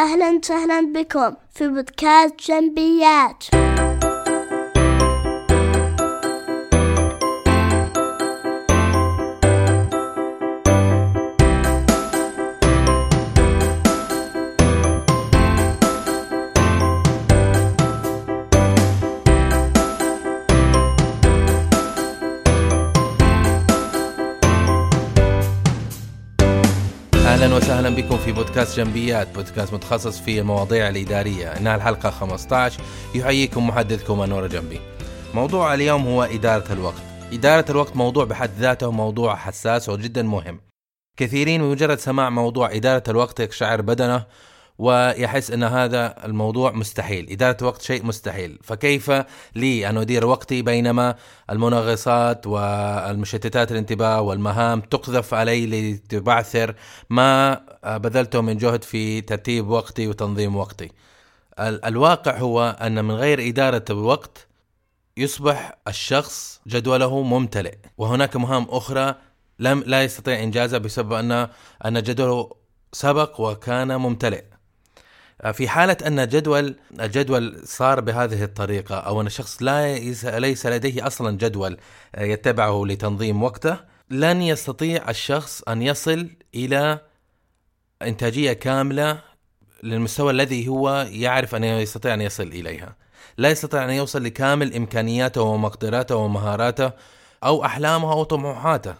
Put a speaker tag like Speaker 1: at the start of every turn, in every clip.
Speaker 1: أهلا وسهلا بكم في بودكاست جنبيات.
Speaker 2: أهلا بكم في بودكاست جنبيات بودكاست متخصص في المواضيع الإدارية. إنها الحلقة 15 يحييكم محدثكم أنور جنبي. موضوع اليوم هو إدارة الوقت. إدارة الوقت موضوع بحد ذاته موضوع حساس وجدا مهم. كثيرين بمجرد سماع موضوع إدارة الوقت يقشعر بدنه ويحس إن هذا الموضوع مستحيل، إدارة الوقت شيء مستحيل، فكيف لي ان أدير وقتي بينما المنغصات والمشتتات الانتباه والمهام تقذف علي لتبعثر ما بذلته من جهد في ترتيب وقتي وتنظيم وقتي. ال- الواقع هو أن من غير إدارة الوقت يصبح الشخص جدوله ممتلئ، وهناك مهام أخرى لم لا يستطيع إنجازها بسبب ان أن جدوله سبق وكان ممتلئ. في حالة أن جدول الجدول صار بهذه الطريقة أو أن الشخص لا يس- ليس لديه أصلا جدول يتبعه لتنظيم وقته لن يستطيع الشخص أن يصل إلى إنتاجية كاملة للمستوى الذي هو يعرف أن يستطيع أن يصل إليها. لا يستطيع أن يوصل لكامل إمكانياته ومقدراته ومهاراته أو أحلامه أو طموحاته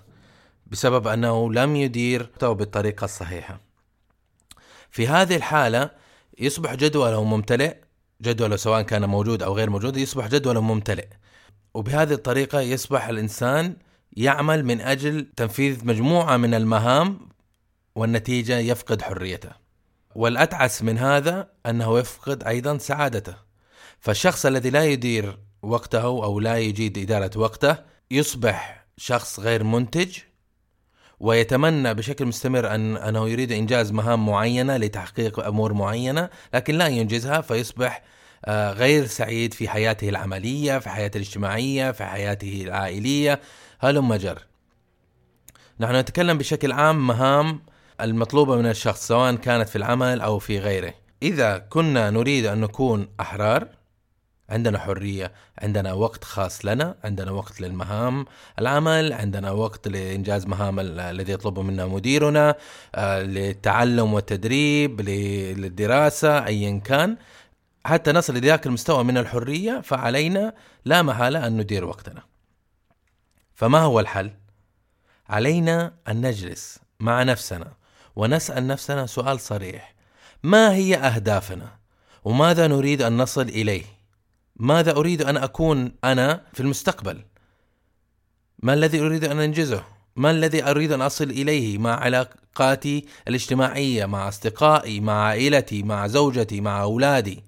Speaker 2: بسبب أنه لم يدير بالطريقة الصحيحة. في هذه الحالة يصبح جدوله ممتلئ جدوله سواء كان موجود أو غير موجود يصبح جدوله ممتلئ. وبهذه الطريقة يصبح الإنسان يعمل من أجل تنفيذ مجموعة من المهام والنتيجة يفقد حريته. والأتعس من هذا أنه يفقد أيضا سعادته. فالشخص الذي لا يدير وقته أو لا يجيد إدارة وقته يصبح شخص غير منتج ويتمنى بشكل مستمر أن أنه يريد إنجاز مهام معينة لتحقيق أمور معينة لكن لا ينجزها فيصبح آه، غير سعيد في حياته العملية، في حياته الاجتماعية، في حياته العائلية، هلم جر. نحن نتكلم بشكل عام مهام المطلوبة من الشخص سواء كانت في العمل أو في غيره. إذا كنا نريد أن نكون أحرار عندنا حرية، عندنا وقت خاص لنا، عندنا وقت للمهام العمل، عندنا وقت لإنجاز مهام ال- الذي يطلبه منا مديرنا، آه، للتعلم والتدريب، ل- للدراسة ايا كان، حتى نصل لذاك المستوى من الحرية فعلينا لا محالة أن ندير وقتنا. فما هو الحل؟ علينا أن نجلس مع نفسنا ونسأل نفسنا سؤال صريح: ما هي أهدافنا؟ وماذا نريد أن نصل إليه؟ ماذا أريد أن أكون أنا في المستقبل؟ ما الذي أريد أن أنجزه؟ ما الذي أريد أن أصل إليه مع علاقاتي الاجتماعية، مع أصدقائي، مع عائلتي، مع زوجتي، مع أولادي؟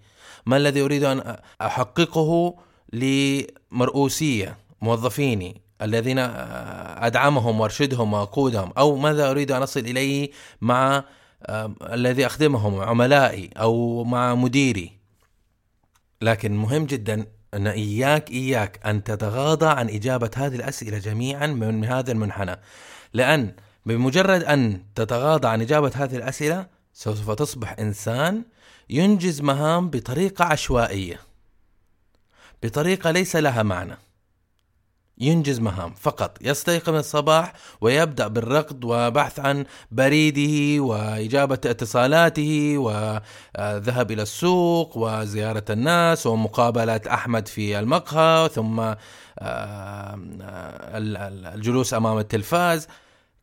Speaker 2: ما الذي أريد أن أحققه لمرؤوسيه موظفيني الذين أدعمهم وأرشدهم وأقودهم أو ماذا أريد أن أصل إليه مع الذي أخدمهم عملائي أو مع مديري لكن مهم جدا أن إياك إياك أن تتغاضى عن إجابة هذه الأسئلة جميعا من هذا المنحنى. لأن بمجرد أن تتغاضى عن إجابة هذه الأسئلة سوف تصبح إنسان ينجز مهام بطريقة عشوائية بطريقة ليس لها معنى. ينجز مهام فقط. يستيقظ الصباح ويبدأ بالركض وبحث عن بريده وإجابة اتصالاته وذهب إلى السوق وزيارة الناس ومقابلة أحمد في المقهى ثم آه، ال- ال- الجلوس أمام التلفاز.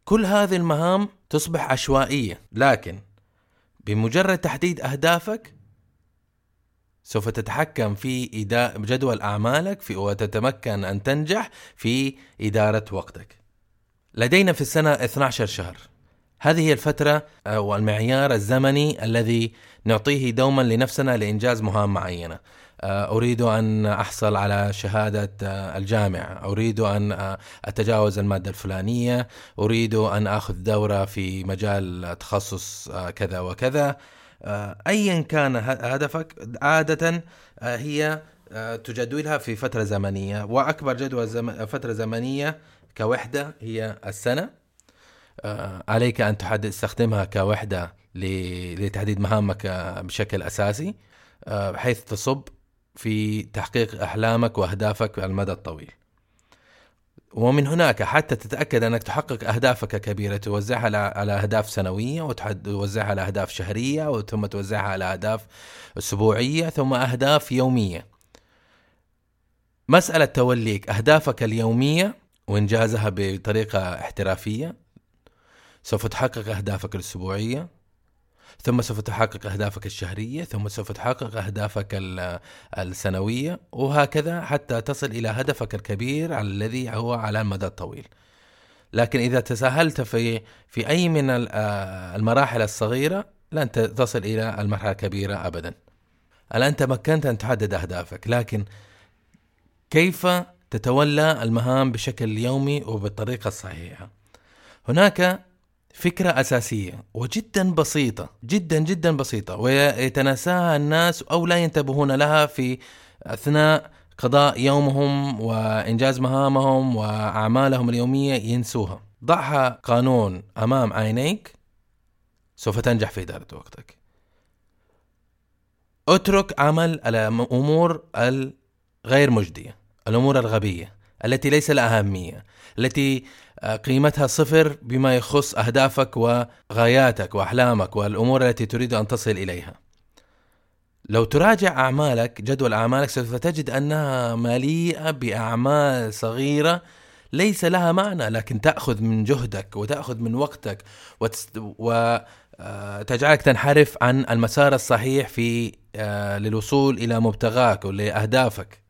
Speaker 2: كل هذه المهام تصبح عشوائية لكن بمجرد تحديد أهدافك سوف تتحكم في جدول أعمالك في وتتمكن أن تنجح في إدارة وقتك. لدينا في السنة 12 شهر. هذه هي الفترة آه، والمعيار الزمني الذي نعطيه دوما لنفسنا لإنجاز مهام معينة. آه، أريد أن أحصل على شهادة آه، الجامعة. أريد أن أتجاوز المادة الفلانية. أريد أن أخذ دورة في مجال تخصص كذا وكذا. ايا كان هدفك عادة آه، هي آه، تجدولها في فترة زمنية وأكبر جدول زم... فترة زمنية كوحدة هي السنة آه، عليك أن تحدد تستخدمها كوحدة لتحديد مهامك بشكل أساسي بحيث تصب في تحقيق أحلامك وأهدافك على المدى الطويل. ومن هناك حتى تتأكد أنك تحقق أهدافك كبيرة توزعها على أهداف سنوية وتوزعها على أهداف شهرية ثم توزعها على أهداف أسبوعية ثم أهداف يومية. مسألة توليك أهدافك اليومية وإنجازها بطريقة احترافية سوف تحقق أهدافك الأسبوعية ثم سوف تحقق أهدافك الشهرية ثم سوف تحقق أهدافك السنوية وهكذا حتى تصل إلى هدفك الكبير الذي هو على المدى الطويل. لكن إذا تساهلت في في أي من المراحل الصغيرة لن تصل إلى المرحلة الكبيرة ابدا. الآن تمكنت أن تحدد أهدافك لكن كيف تتولى المهام بشكل يومي وبالطريقة الصحيحة؟ هناك فكرة أساسية وجدا بسيطة جدا جدا بسيطة ويتناساها الناس أو لا ينتبهون لها في أثناء قضاء يومهم وإنجاز مهامهم وأعمالهم اليومية ينسوها. ضعها قانون أمام عينيك سوف تنجح في إدارة وقتك. اترك عمل الأمور الغير مجدية الأمور الغبية. التي ليس لها أهمية التي آه، قيمتها صفر بما يخص أهدافك وغاياتك وأحلامك والأمور التي تريد أن تصل إليها لو تراجع أعمالك جدول أعمالك سوف تجد أنها مليئة بأعمال صغيرة ليس لها معنى لكن تأخذ من جهدك وتأخذ من وقتك. وتجعلك آه، تنحرف عن المسار الصحيح في آه، للوصول إلى مبتغاك ولأهدافك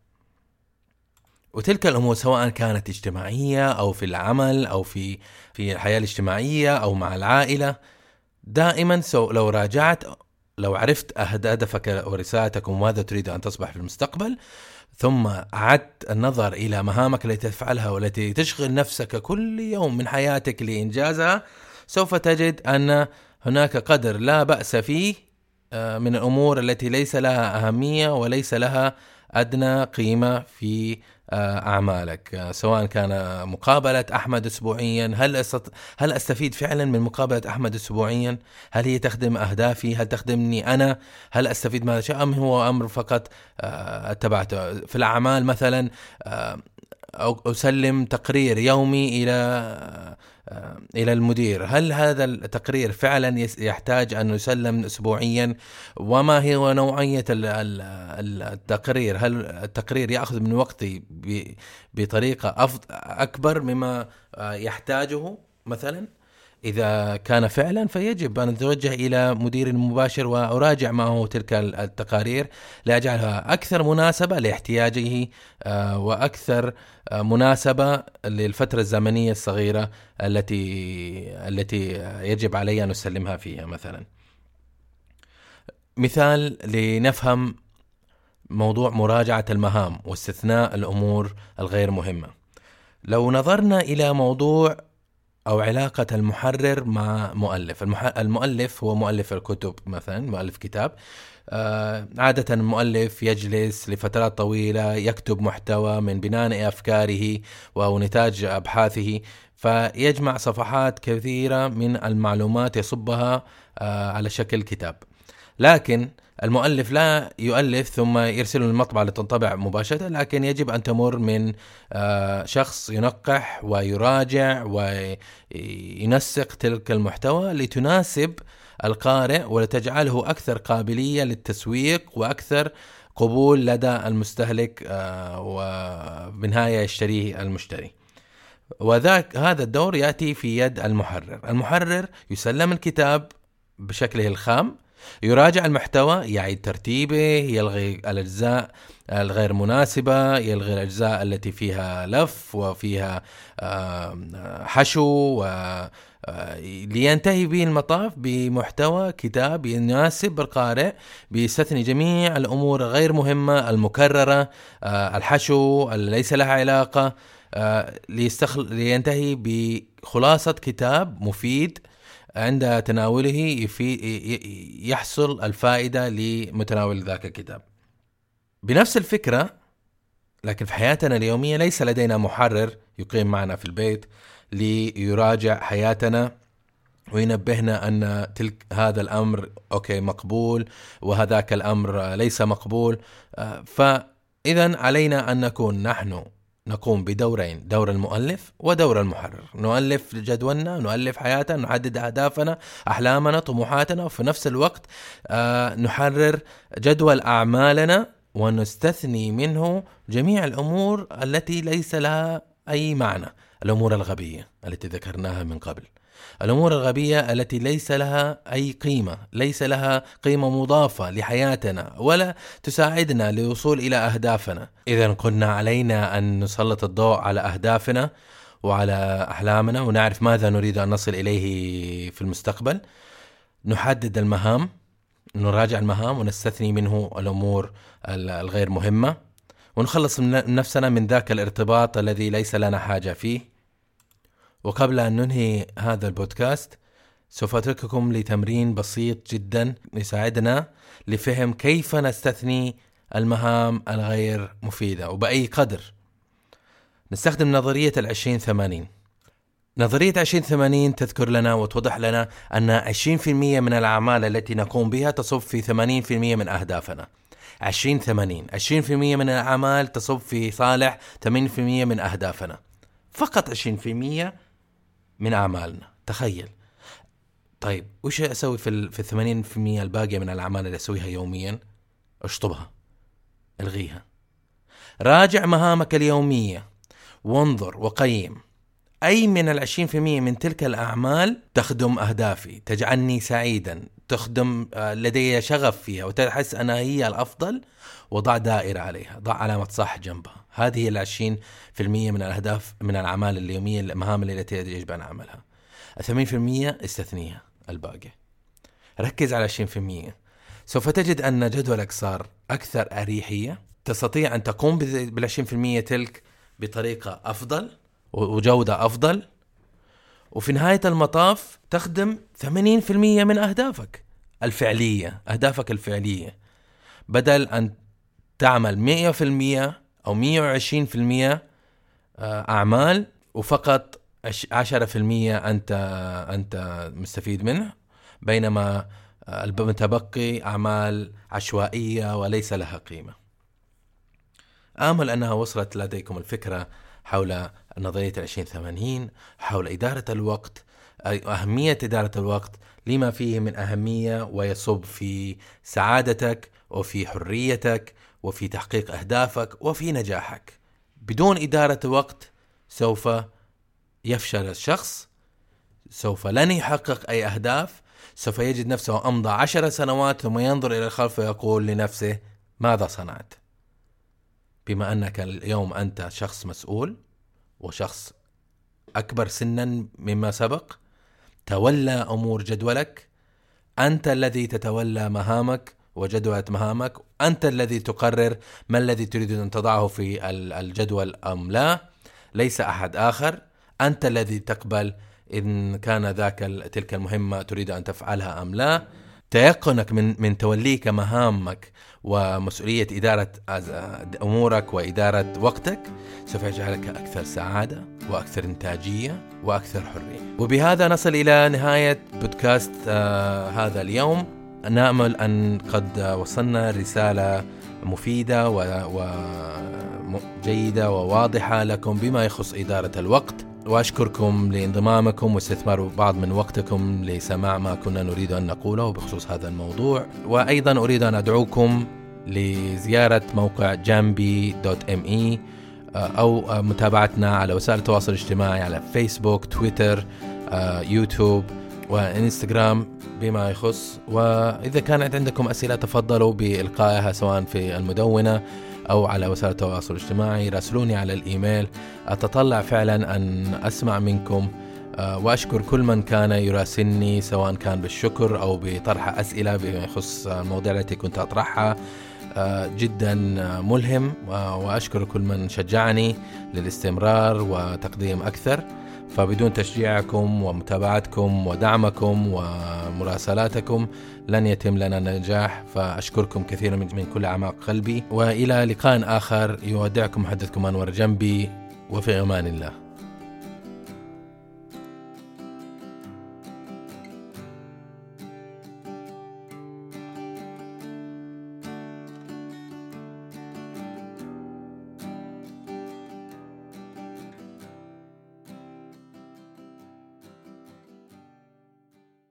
Speaker 2: وتلك الأمور سواء كانت اجتماعية أو في العمل أو في في الحياة الاجتماعية أو مع العائلة دائما سو لو راجعت لو عرفت هدفك ورسالتك وماذا تريد أن تصبح في المستقبل ثم عدت النظر إلى مهامك التي تفعلها والتي تشغل نفسك كل يوم من حياتك لإنجازها سوف تجد أن هناك قدر لا بأس فيه آه، من الأمور التي ليس لها أهمية وليس لها أدنى قيمة في أعمالك. آه، سواء كان مقابلة أحمد اسبوعيا هل أست... هل أستفيد فعلا من مقابلة أحمد اسبوعيا؟ هل هي تخدم أهدافي؟ هل تخدمني أنا؟ هل أستفيد من هذا الشيء؟ أم هو أمر فقط آه، أتبعته؟ في الأعمال مثلا أسلم تقرير يومي إلى آه، إلى المدير. هل هذا التقرير فعلا يحتاج أن يسلم اسبوعيا؟ وما هي نوعية التقرير؟ هل التقرير يأخذ من وقتي بطريقة أكبر مما آه، يحتاجه مثلا؟ إذا كان فعلا فيجب أن أتوجه إلى مدير مباشر وأراجع معه تلك التقارير لأجعلها أكثر مناسبة لاحتياجه آه، وأكثر آه، مناسبة للفترة الزمنية الصغيرة التي التي يجب علي أن أسلمها فيها مثلا. مثال لنفهم موضوع مراجعة المهام واستثناء الأمور الغير مهمة. لو نظرنا إلى موضوع أو علاقة المحرر مع مؤلف. المؤلف هو مؤلف الكتب مثلا مؤلف كتاب. آه، عادة المؤلف يجلس لفترات طويلة يكتب محتوى من بناء أفكاره أو نتاج أبحاثه فيجمع صفحات كثيرة من المعلومات يصبها آه، على شكل كتاب. لكن المؤلف لا يؤلف ثم يرسله للمطبعة لتنطبع مباشرة لكن يجب أن تمر من آه، شخص ينقح ويراجع وينسق تلك المحتوى لتناسب القارئ ولتجعله أكثر قابلية للتسويق وأكثر قبول لدى المستهلك آه، وبالنهاية يشتريه المشتري. وذاك هذا الدور يأتي في يد المحرر. المحرر يسلم الكتاب بشكله الخام يراجع المحتوى يعيد ترتيبه يلغي الأجزاء الغير مناسبة يلغي الأجزاء التي فيها لف وفيها حشو و آه، لينتهي به المطاف بمحتوى كتاب يناسب القارئ بيستثني جميع الأمور غير مهمة المكررة آه، الحشو ليس لها علاقة آه،. لينتهي بخلاصة كتاب مفيد عند تناوله يحصل الفائدة لمتناول ذاك الكتاب. بنفس الفكرة لكن في حياتنا اليومية ليس لدينا محرر يقيم معنا في البيت ليراجع حياتنا وينبهنا أن تلك هذا الأمر أوكي مقبول وهذاك الأمر ليس مقبول. فاذا علينا أن نكون نحن نقوم بدورين دور المؤلف ودور المحرر. نؤلف جدولنا نؤلف حياتنا نحدد أهدافنا أحلامنا طموحاتنا وفي نفس الوقت آه، نحرر جدول أعمالنا ونستثني منه جميع الأمور التي ليس لها أي معنى الأمور الغبية التي ذكرناها من قبل. الأمور الغبية التي ليس لها أي قيمة، ليس لها قيمة مضافة لحياتنا ولا تساعدنا للوصول إلى أهدافنا، اذا قلنا علينا أن نسلط الضوء على أهدافنا وعلى أحلامنا ونعرف ماذا نريد أن نصل إليه في المستقبل. نحدد المهام، نراجع المهام ونستثني منه الأمور الغير مهمة. ونخلص من نفسنا من ذاك الارتباط الذي ليس لنا حاجة فيه. وقبل أن ننهي هذا البودكاست سوف أترككم لتمرين بسيط جدا يساعدنا لفهم كيف نستثني المهام الغير مفيدة وبأي قدر. نستخدم نظرية العشرين ثمانين. نظرية عشرين ثمانين تذكر لنا وتوضح لنا أن عشرين في المية من الأعمال التي نقوم بها تصب في ثمانين في المية من أهدافنا. عشرين ثمانين. عشرين في المية من الأعمال تصب في صالح ثمانين في المية من أهدافنا. فقط عشرين في المية من أعمالنا. تخيل. طيب وش أسوي في ال في الثمانين في المية الباقية من الأعمال اللي أسويها يوميا؟ أشطبها. ألغيها. راجع مهامك اليومية. وانظر وقيم. أي من العشرين في المية من تلك الأعمال تخدم أهدافي تجعلني سعيدا تخدم آه، لدي شغف فيها وتحس أنها هي الأفضل وضع دائرة عليها ضع علامة صح جنبها. هذه العشرين في المية من الأهداف من الأعمال اليومية المهام التي يجب أن أعملها. الثمانين في المية استثنيها الباقي. ركز على العشرين في المية. سوف تجد أن جدولك صار أكثر أريحية. تستطيع أن تقوم بالعشرين في المية تلك بطريقة أفضل. وجودة أفضل وفي نهاية المطاف تخدم 80% من أهدافك الفعلية أهدافك الفعلية بدل أن تعمل 100% أو 120% آه، أعمال وفقط 10% أنت أنت مستفيد منه بينما آه، المتبقي أعمال عشوائية وليس لها قيمة. آمل أنها وصلت لديكم الفكرة حول نظرية 2080 حول إدارة الوقت أهمية إدارة الوقت لما فيه من أهمية ويصب في سعادتك وفي حريتك وفي تحقيق أهدافك وفي نجاحك. بدون إدارة وقت سوف يفشل الشخص سوف لن يحقق أي أهداف سوف يجد نفسه أمضى عشر سنوات ثم ينظر إلى الخلف ويقول لنفسه ماذا صنعت؟ بما أنك اليوم أنت شخص مسؤول وشخص أكبر سنا مما سبق تولى أمور جدولك. أنت الذي تتولى مهامك وجدولة مهامك. أنت الذي تقرر ما الذي تريد أن تضعه في الجدول أم لا. ليس أحد آخر. أنت الذي تقبل إن كان ذاك تلك المهمة تريد أن تفعلها أم لا. تيقنك من من توليك مهامك ومسؤولية إدارة أمورك وإدارة وقتك سوف يجعلك أكثر سعادة وأكثر إنتاجية وأكثر حرية. وبهذا نصل إلى نهاية بودكاست آه هذا اليوم. نأمل أن قد وصلنا رسالة مفيدة وجيده وواضحة لكم بما يخص إدارة الوقت. وأشكركم لانضمامكم واستثمار بعض من وقتكم لسماع ما كنا نريد أن نقوله بخصوص هذا الموضوع. وأيضا أريد أن أدعوكم لزيارة موقع جامبي dot M E أو متابعتنا على وسائل التواصل الاجتماعي على فيسبوك تويتر يوتيوب وإنستغرام بما يخص وإذا كانت عندكم أسئلة تفضلوا بإلقائها سواء في المدونة أو على وسائل التواصل الاجتماعي راسلوني على الإيميل. أتطلع فعلا أن أسمع منكم آه، وأشكر كل من كان يراسلني سواء كان بالشكر أو بطرح أسئلة بما يخص المواضيع التي كنت أطرحها. آه، جدا ملهم وأشكر كل من شجعني للاستمرار وتقديم أكثر. فبدون تشجيعكم ومتابعتكم ودعمكم ومراسلاتكم لن يتم لنا نجاح فأشكركم كثيرا من كل أعماق قلبي وإلى لقاء آخر يودعكم محدثكم أنور جنبي وفي أمان الله.